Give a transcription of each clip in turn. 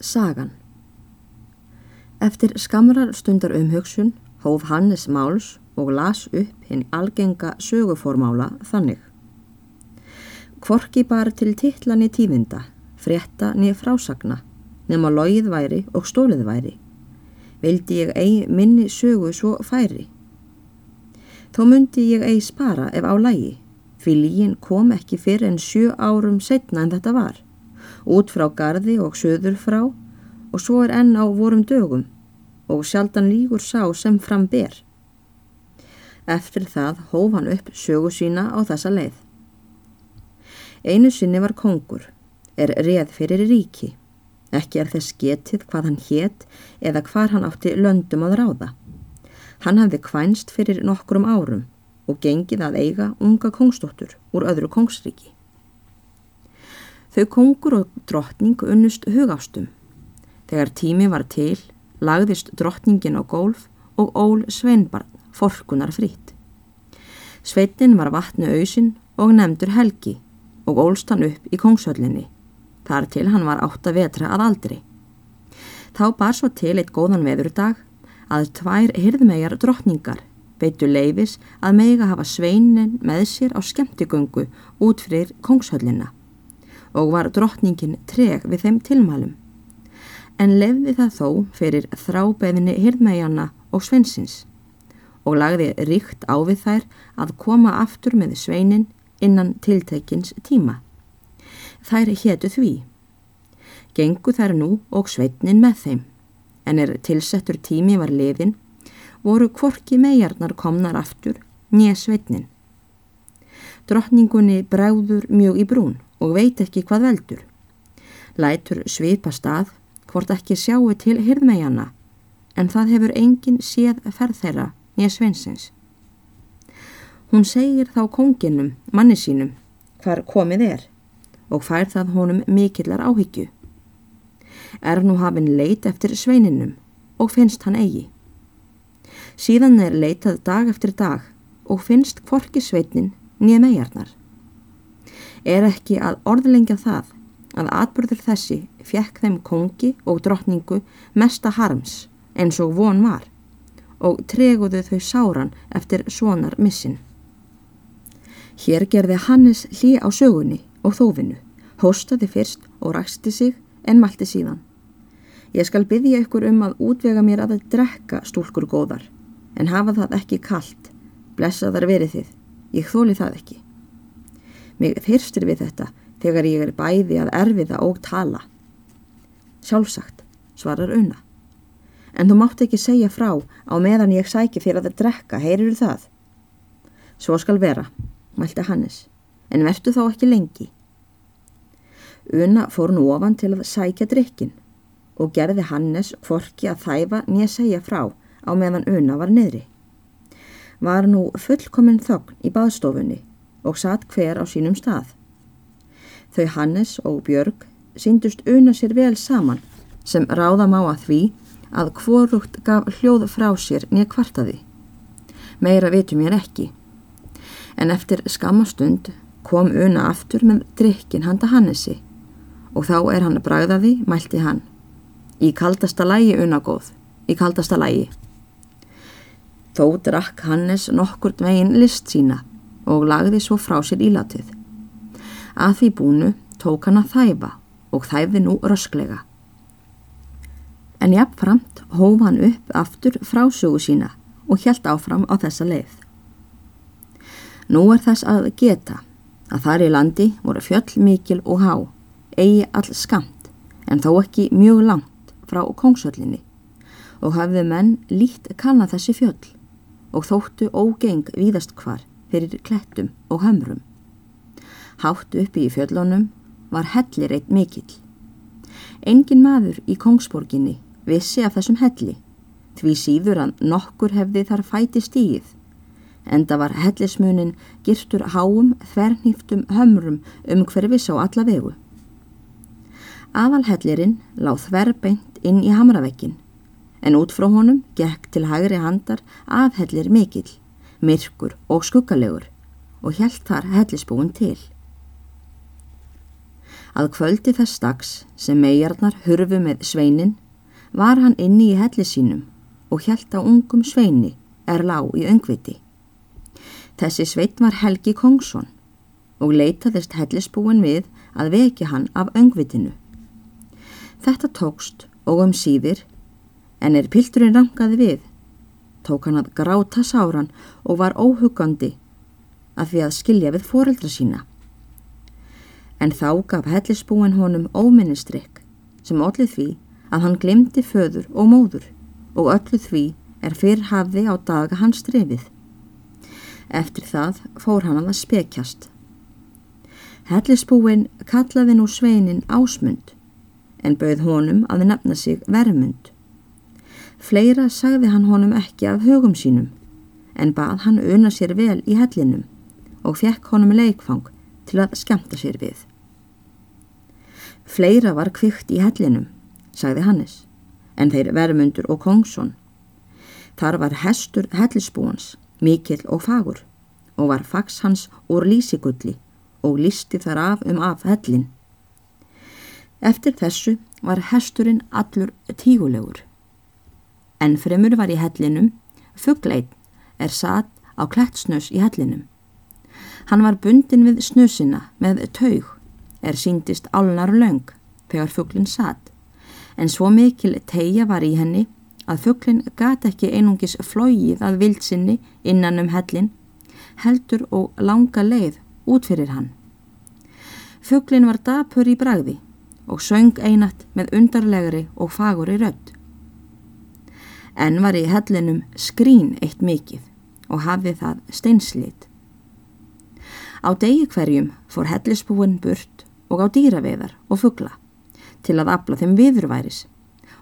Sagan Eftir skamrar stundar umhugsun hóf Hannes Máls og las upp hinn algenga söguformála þannig. Kvorki bara til titlan í tífinda, frétta niður frásagna, nema logið væri og stólið væri. Vildi ég eigi minni sögu svo færi. Þó myndi ég eigi spara ef á lægi, fyrir lígin kom ekki fyrir en sjö árum setna en þetta var út frá gardi og söður frá og svo er enn á vorum dögum og sjaldan lígur sá sem fram ber. Eftir það hóf hann upp sögu sína á þessa leið. Einu sinni var kongur, er reð fyrir ríki. Ekki er þess getið hvað hann hétt eða hvar hann átti löndum að ráða. Hann hafði kvænst fyrir nokkrum árum og gengið að eiga unga kongstóttur úr öðru kongsríki. Þau kongur og drottning unnust hugástum. Þegar tími var til, lagðist drottningin á gólf og ól sveinbarn, forkunar fritt. Sveitin var vatnu auðsin og nefndur helgi og ólst hann upp í kongshöllinni. Þar til hann var átta vetra að aldri. Þá bar svo til eitt góðan veðurdag að tvær hyrðmegar drottningar veitu leifis að meiga hafa sveinin með sér á skemmtigöngu út fyrir kongshöllina og var drottningin treg við þeim tilmælum. En lefði það þó fyrir þrábeðinni hirðmæjana og sveinsins og lagði ríkt á við þær að koma aftur með sveinin innan tiltekins tíma. Þær hétu því. Gengu þær nú og sveitnin með þeim, en er tilsettur tími var liðin, voru kvorki megarnar komnar aftur nýja sveitnin. Drottningunni bræður mjög í brún og veit ekki hvað veldur. Lætur svipa stað hvort ekki sjáu til hirðmæjana en það hefur engin séð ferð þeirra nýja sveinsins. Hún segir þá konginum, manni sínum, hvar komið er og fær það honum mikillar áhyggju. Er nú hafinn leit eftir sveininum og finnst hann eigi. Síðan er leitað dag eftir dag og finnst kvorki sveitnin nýja megarnar er ekki að orðlengja það að atbyrður þessi fjekk þeim kongi og drottningu mesta harms eins og von var og treguðu þau sáran eftir svonar missin. Hér gerði Hannes hlý á sögunni og þófinu, hóstaði fyrst og ræsti sig en malti síðan. Ég skal byggja ykkur um að útvega mér að það drekka stúlkur góðar, en hafa það ekki kallt, blessaðar verið þið, ég þóli það ekki. Mig þyrstir við þetta þegar ég er bæði að erfiða og tala. Sjálfsagt, svarar unna. En þú mátt ekki segja frá á meðan ég sæki fyrir að það drekka, heyrir það? Svo skal vera, mælti Hannes, en vertu þá ekki lengi. Una fór nú ofan til að sækja drikkin og gerði Hannes kvorki að þæfa nýja segja frá á meðan Una var niðri. Var nú fullkominn þogn í baðstofunni og satt hver á sínum stað. Þau Hannes og Björg síndust una sér vel saman sem ráða má að því að hvorugt gaf hljóð frá sér nýja kvartaði. Meira vitum ég ekki. En eftir skamastund kom una aftur með drikkin handa Hannesi og þá er hann bragðaði, mælti hann. Í kaldasta lægi una góð, í kaldasta lægi. Þó drakk Hannes nokkur dvegin list sína og lagði svo frá sér ílatið. Að því búnu tók hann að þæfa og þæfði nú rösklega. En jafnframt hóf hann upp aftur frásögu sína og hjælt áfram á þessa leið. Nú er þess að geta að þar í landi voru fjöll mikil og há, eigi all skamt en þó ekki mjög langt frá kongsöllinni og hafði menn lít kanna þessi fjöll og þóttu ógeng víðast hvar fyrir klettum og hömrum. Hátt uppi í fjöllunum var hellir eitt mikill. Engin maður í Kongsborginni vissi af þessum helli, því síður að nokkur hefði þar fæti stíð. Enda var hellismunin girtur háum, þvernýftum hömrum um hverfis á alla vegu. Aðalhellirinn láð þverbeint inn í hamravekkin, en út frá honum gekk til hægri handar aðhellir mikill myrkur og skuggalegur og hjælt þar hellisbúin til. Að kvöldi þess dags sem megarnar hurfu með sveinin var hann inni í helli sínum og hjælt á ungum sveini er lág í öngviti. Þessi sveit var Helgi Kongsson og leitaðist hellisbúin við að veki hann af öngvitinu. Þetta tókst og um síðir en er pilturinn rangaði við tók hann að gráta sáran og var óhugandi að því að skilja við foreldra sína. En þá gaf hellisbúin honum óminnistrykk sem ollið því að hann glimti föður og móður og öllu því er fyrr hafði á daga hans drefið. Eftir það fór hann að spekjast. Hellisbúin kallaði nú sveinin ásmund en bauð honum að nefna sig vermund. Fleira sagði hann honum ekki af högum sínum en bað hann una sér vel í hellinum og fekk honum leikfang til að skemta sér við. Fleira var kvikt í hellinum, sagði Hannes, en þeir vermundur og kongsson. Þar var hestur hellisbúans, mikill og fagur og var fags hans úr lísigulli og listi þar af um af hellin. Eftir þessu var hesturinn allur tígulegur En fremur var í hellinum, fuggleit er satt á klettsnös í hellinum. Hann var bundin við snusina með taug er síndist álnar löng þegar fugglin satt, en svo mikil tegja var í henni að fugglin gata ekki einungis flóið að vildsinni innan um hellin, heldur og langa leið út fyrir hann. Fugglin var dapur í bragði og söng einat með undarlegri og faguri rödd en var í hellinum skrín eitt mikið og hafið það steinslit. Á degi hverjum fór hellisbúin burt og á dýraveðar og fuggla til að afla þeim viðurværis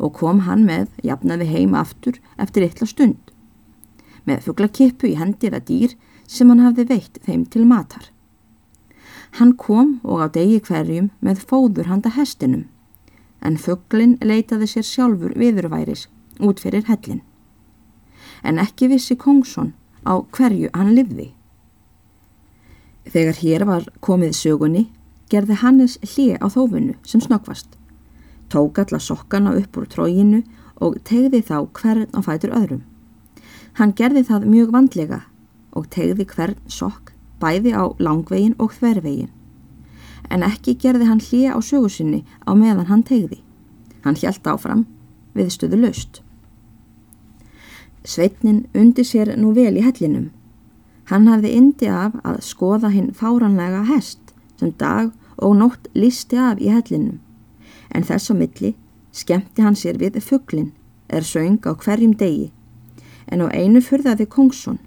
og kom hann með jafnaði heim aftur eftir eitthvað stund með fugglakippu í hendiða dýr sem hann hafði veitt þeim til matar. Hann kom og á degi hverjum með fóður handa hestinum en fugglin leitaði sér sjálfur viðurværis út fyrir hellin. En ekki vissi Kongsson á hverju hann livði. Þegar hér var komið sögunni gerði Hannes hlið á þófunu sem snöggvast. Tók alla sokkana upp úr tróginu og tegði þá hvern á fætur öðrum. Hann gerði það mjög vandlega og tegði hvern sokk bæði á langvegin og þvervegin. En ekki gerði hann hlið á sögusinni á meðan hann tegði. Hann hjælt áfram við stöðu löst. Sveitnin undi sér nú vel í hellinum. Hann hafði indi af að skoða hinn fáranlega hest sem dag og nótt listi af í hellinum. En þess á milli skemmti hann sér við fugglin er söng á hverjum degi. En á einu fyrðaði Kongsson.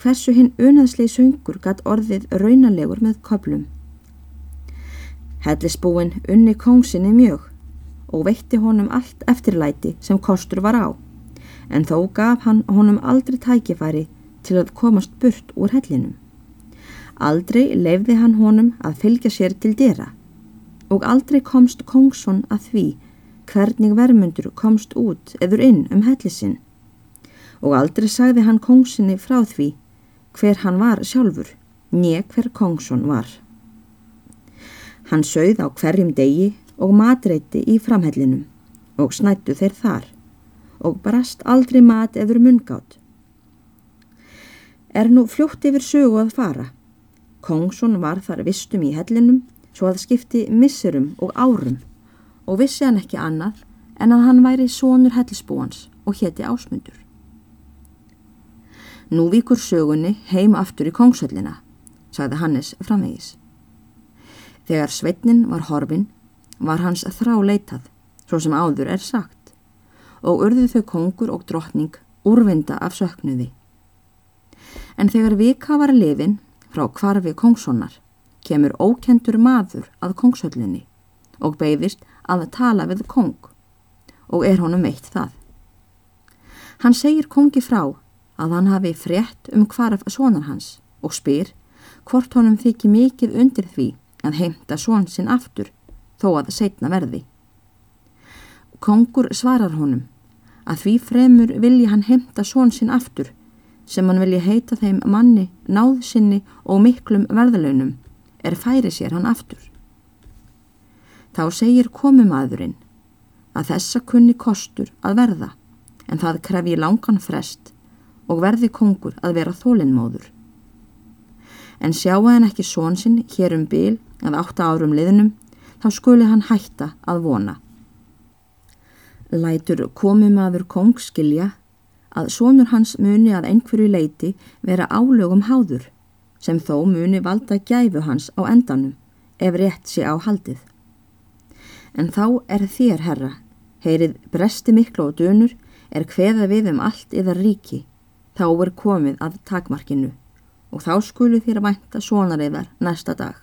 Hversu hinn unaðslegi söngur gatt orðið raunalegur með köplum. Hellisbúin unni Kongsinni mjög og veitti honum allt eftirlæti sem kostur var á en þó gaf hann honum aldrei tækifæri til að komast burt úr hellinum. Aldrei leifði hann honum að fylgja sér til dýra og aldrei komst Kongsson að því hvernig vermundur komst út eður inn um hellisinn og aldrei sagði hann Kongsinni frá því hver hann var sjálfur, nýja hver Kongsson var. Hann sögð á hverjum degi og matreiti í framhellinum og snættu þeir þar og brast aldrei mat eður mungátt. Er nú fljótt yfir sögu að fara. Kongsson var þar vistum í hellinum svo að skipti missurum og árum og vissi hann ekki annað en að hann væri sonur hellisbúans og hétti ásmundur. Nú vikur sögunni heim aftur í kongshöllina, sagði Hannes framvegis. Þegar sveitnin var horfin var hans þrá leitað, svo sem áður er sagt og urðu þau kongur og drottning úrvinda af söknuði. En þegar vika var lifin frá kvarfi kongssonar kemur ókentur maður að kongshöllinni og beigðist að tala við kong og er honum veitt það. Hann segir kongi frá að hann hafi frétt um kvarf sonar hans og spyr hvort honum þykir mikið undir því að heimta són sinn aftur þó að það setna verði. Kongur svarar honum að því fremur vilji hann heimta són sinn aftur sem hann vilji heita þeim manni, náðsynni og miklum verðalönum er færi sér hann aftur. Þá segir komumadurinn að þessa kunni kostur að verða en það krefji langan frest og verði kongur að vera þólinnmóður. En sjáu hann ekki són sinn hér um byl að átta árum liðnum þá skuli hann hætta að vona. Lætur komumadur kong skilja að sónur hans muni að einhverju leiti vera álögum háður sem þó muni valda gæfu hans á endanum ef rétt sé á haldið. En þá er þér, herra, heyrið bresti miklu og dönur, er hveða við um allt yðar ríki, þá er komið að takmarkinu og þá skulu þér vænta svonariðar næsta dag.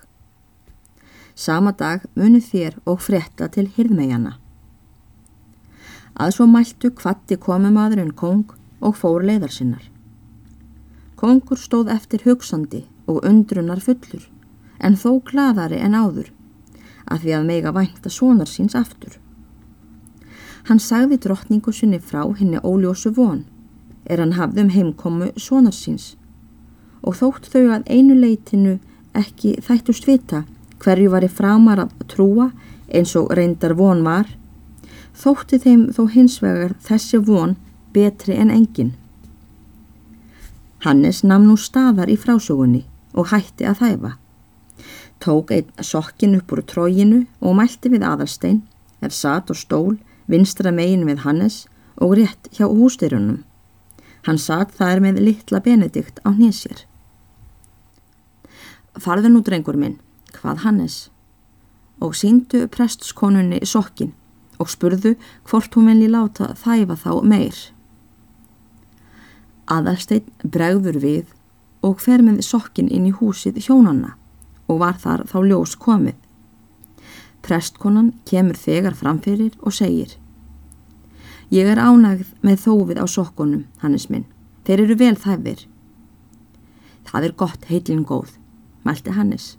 Sama dag muni þér og fretta til hirðmegjana. Að svo mæltu kvatti komumadurinn kong og fór leiðar sinnar. Kongur stóð eftir hugsandi og undrunar fullur, en þó gladari en áður, að því að mega vænta sonar síns aftur. Hann sagði drottningu sinni frá henni óljósu von, er hann hafði um heimkomu sonar síns og þótt þau að einu leitinu ekki þættust vita hverju var í framar að trúa eins og reyndar von var, þótti þeim þó hins vegar þessi von betri en engin. Hannes namn nú staðar í frásögunni og hætti að þæfa. Tók einn sokkin upp úr tróginu og mælti við aðalstein, er satt og stól vinstra megin við Hannes og rétt hjá hústyrjunum. Hann satt þar með litla Benedikt á hnésir. Farðu nú drengur minn, hvað Hannes? Og síndu prestskonunni sokkin og spurðu hvort hún vilji láta þæfa þá meir. Aðalstein bregður við og fer með sokkin inn í húsið hjónanna og var þar þá ljós komið. Prestkonan kemur þegar framfyrir og segir Ég er ánægð með þófið á sokkunum, Hannes minn. Þeir eru vel þæfir. Það er gott heilin góð, mælti Hannes.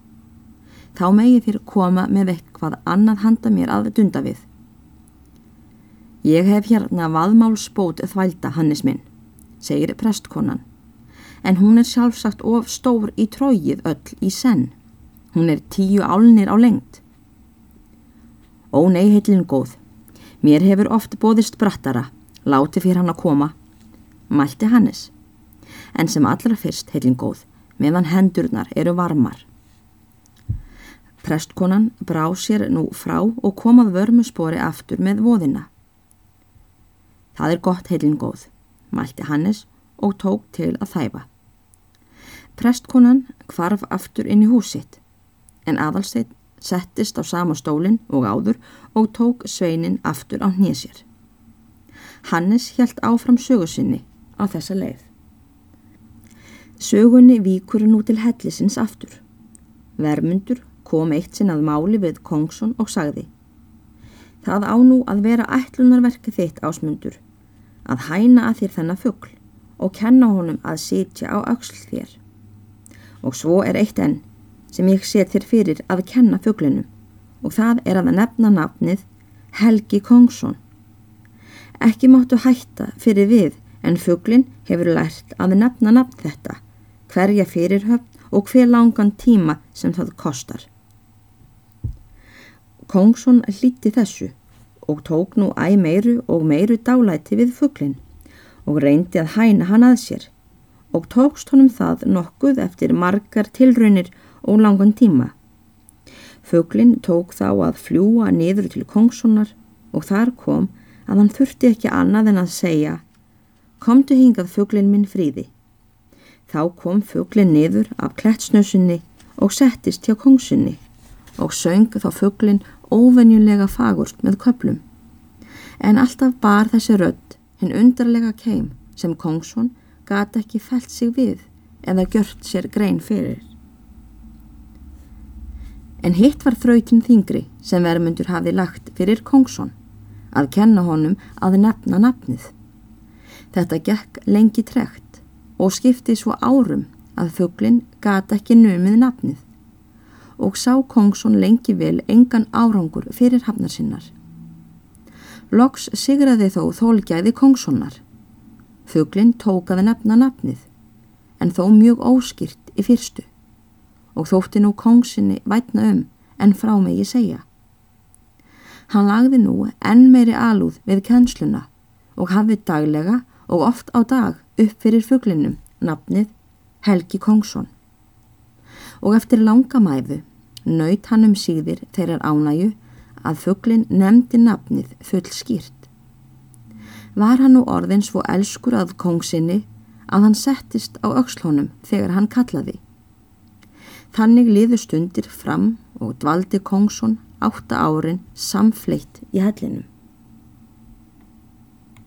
Þá megi þér koma með eitthvað annað handa mér að dunda við. Ég hef hérna vaðmálsbót þvælda, Hannes minn, segir prestkonan. En hún er sjálfsagt of stór í trógið öll í senn. Hún er tíu álnir á lengt. Ó nei, heilin góð. Mér hefur oft bóðist brattara, láti fyrir hann að koma. Mælti Hannes. En sem allra fyrst heilin góð, meðan hendurnar eru varmar. Prestkonan brá sér nú frá og komað vörmuspori aftur með voðina. Það er gott heilin góð, mælti Hannes og tók til að þæfa. Prestkonan kvarf aftur inn í húsitt, en aðalsteitt settist á sama stólinn og áður og tók sveinin aftur á hnésir. Hannes hjælt áfram sögusinni á þessa leið. Sögunni víkur nú til hellisins aftur. Vermundur kom eitt sinn að máli við Kongsson og sagði Það á nú að vera ætlunarverki þitt ásmundur, að hæna að þér þennan fuggl og kenna honum að sitja á auksl þér. Og svo er eitt enn sem ég set þér fyrir að kenna fugglinum og það er að nefna nafnið Helgi Kongsson. Ekki máttu hætta fyrir við en fugglin hefur lært að nefna nafn þetta, hverja fyrirhöfn og hver langan tíma sem það kostar. Kongsson hlíti þessu og tók nú æg meiru og meiru dálæti við fugglin og reyndi að hæna hann að sér og tókst honum það nokkuð eftir margar tilraunir og langan tíma. Föglin tók þá að fljúa niður til kongssonar og þar kom að hann þurfti ekki annað en að segja Komdu hingað föglin minn fríði. Þá kom föglin niður af klettsnösunni og settist hjá kongsunni og söng þá föglin óvenjulega fagurst með köplum. En alltaf bar þessi rödd hinn undarlega keim sem kongsson gata ekki fælt sig við eða gjört sér grein fyrir. En hitt var þrautin þingri sem vermundur hafi lagt fyrir Kongsson að kenna honum að nefna nafnið. Þetta gekk lengi trekt og skipti svo árum að fugglin gata ekki numið nafnið og sá Kongsson lengi vel engan árangur fyrir hafnar sinnar. Loks sigraði þó þólgæði Kongssonar. Fugglin tók að nefna nafnið en þó mjög óskýrt í fyrstu og þótti nú kongsinni vætna um en frá megi segja. Hann lagði nú enn meiri alúð við kennsluna og hafði daglega og oft á dag upp fyrir fugglinum nafnið Helgi Kongsson. Og eftir langa nöyt hann um síðir þeirrar ánæju að fugglin nefndi nafnið full skýrt. Var hann nú orðin svo elskur að kongsinni að hann settist á aukslónum þegar hann kallaði. Þannig liðu stundir fram og dvaldi Kongsson átta árin samfleitt í hellinum.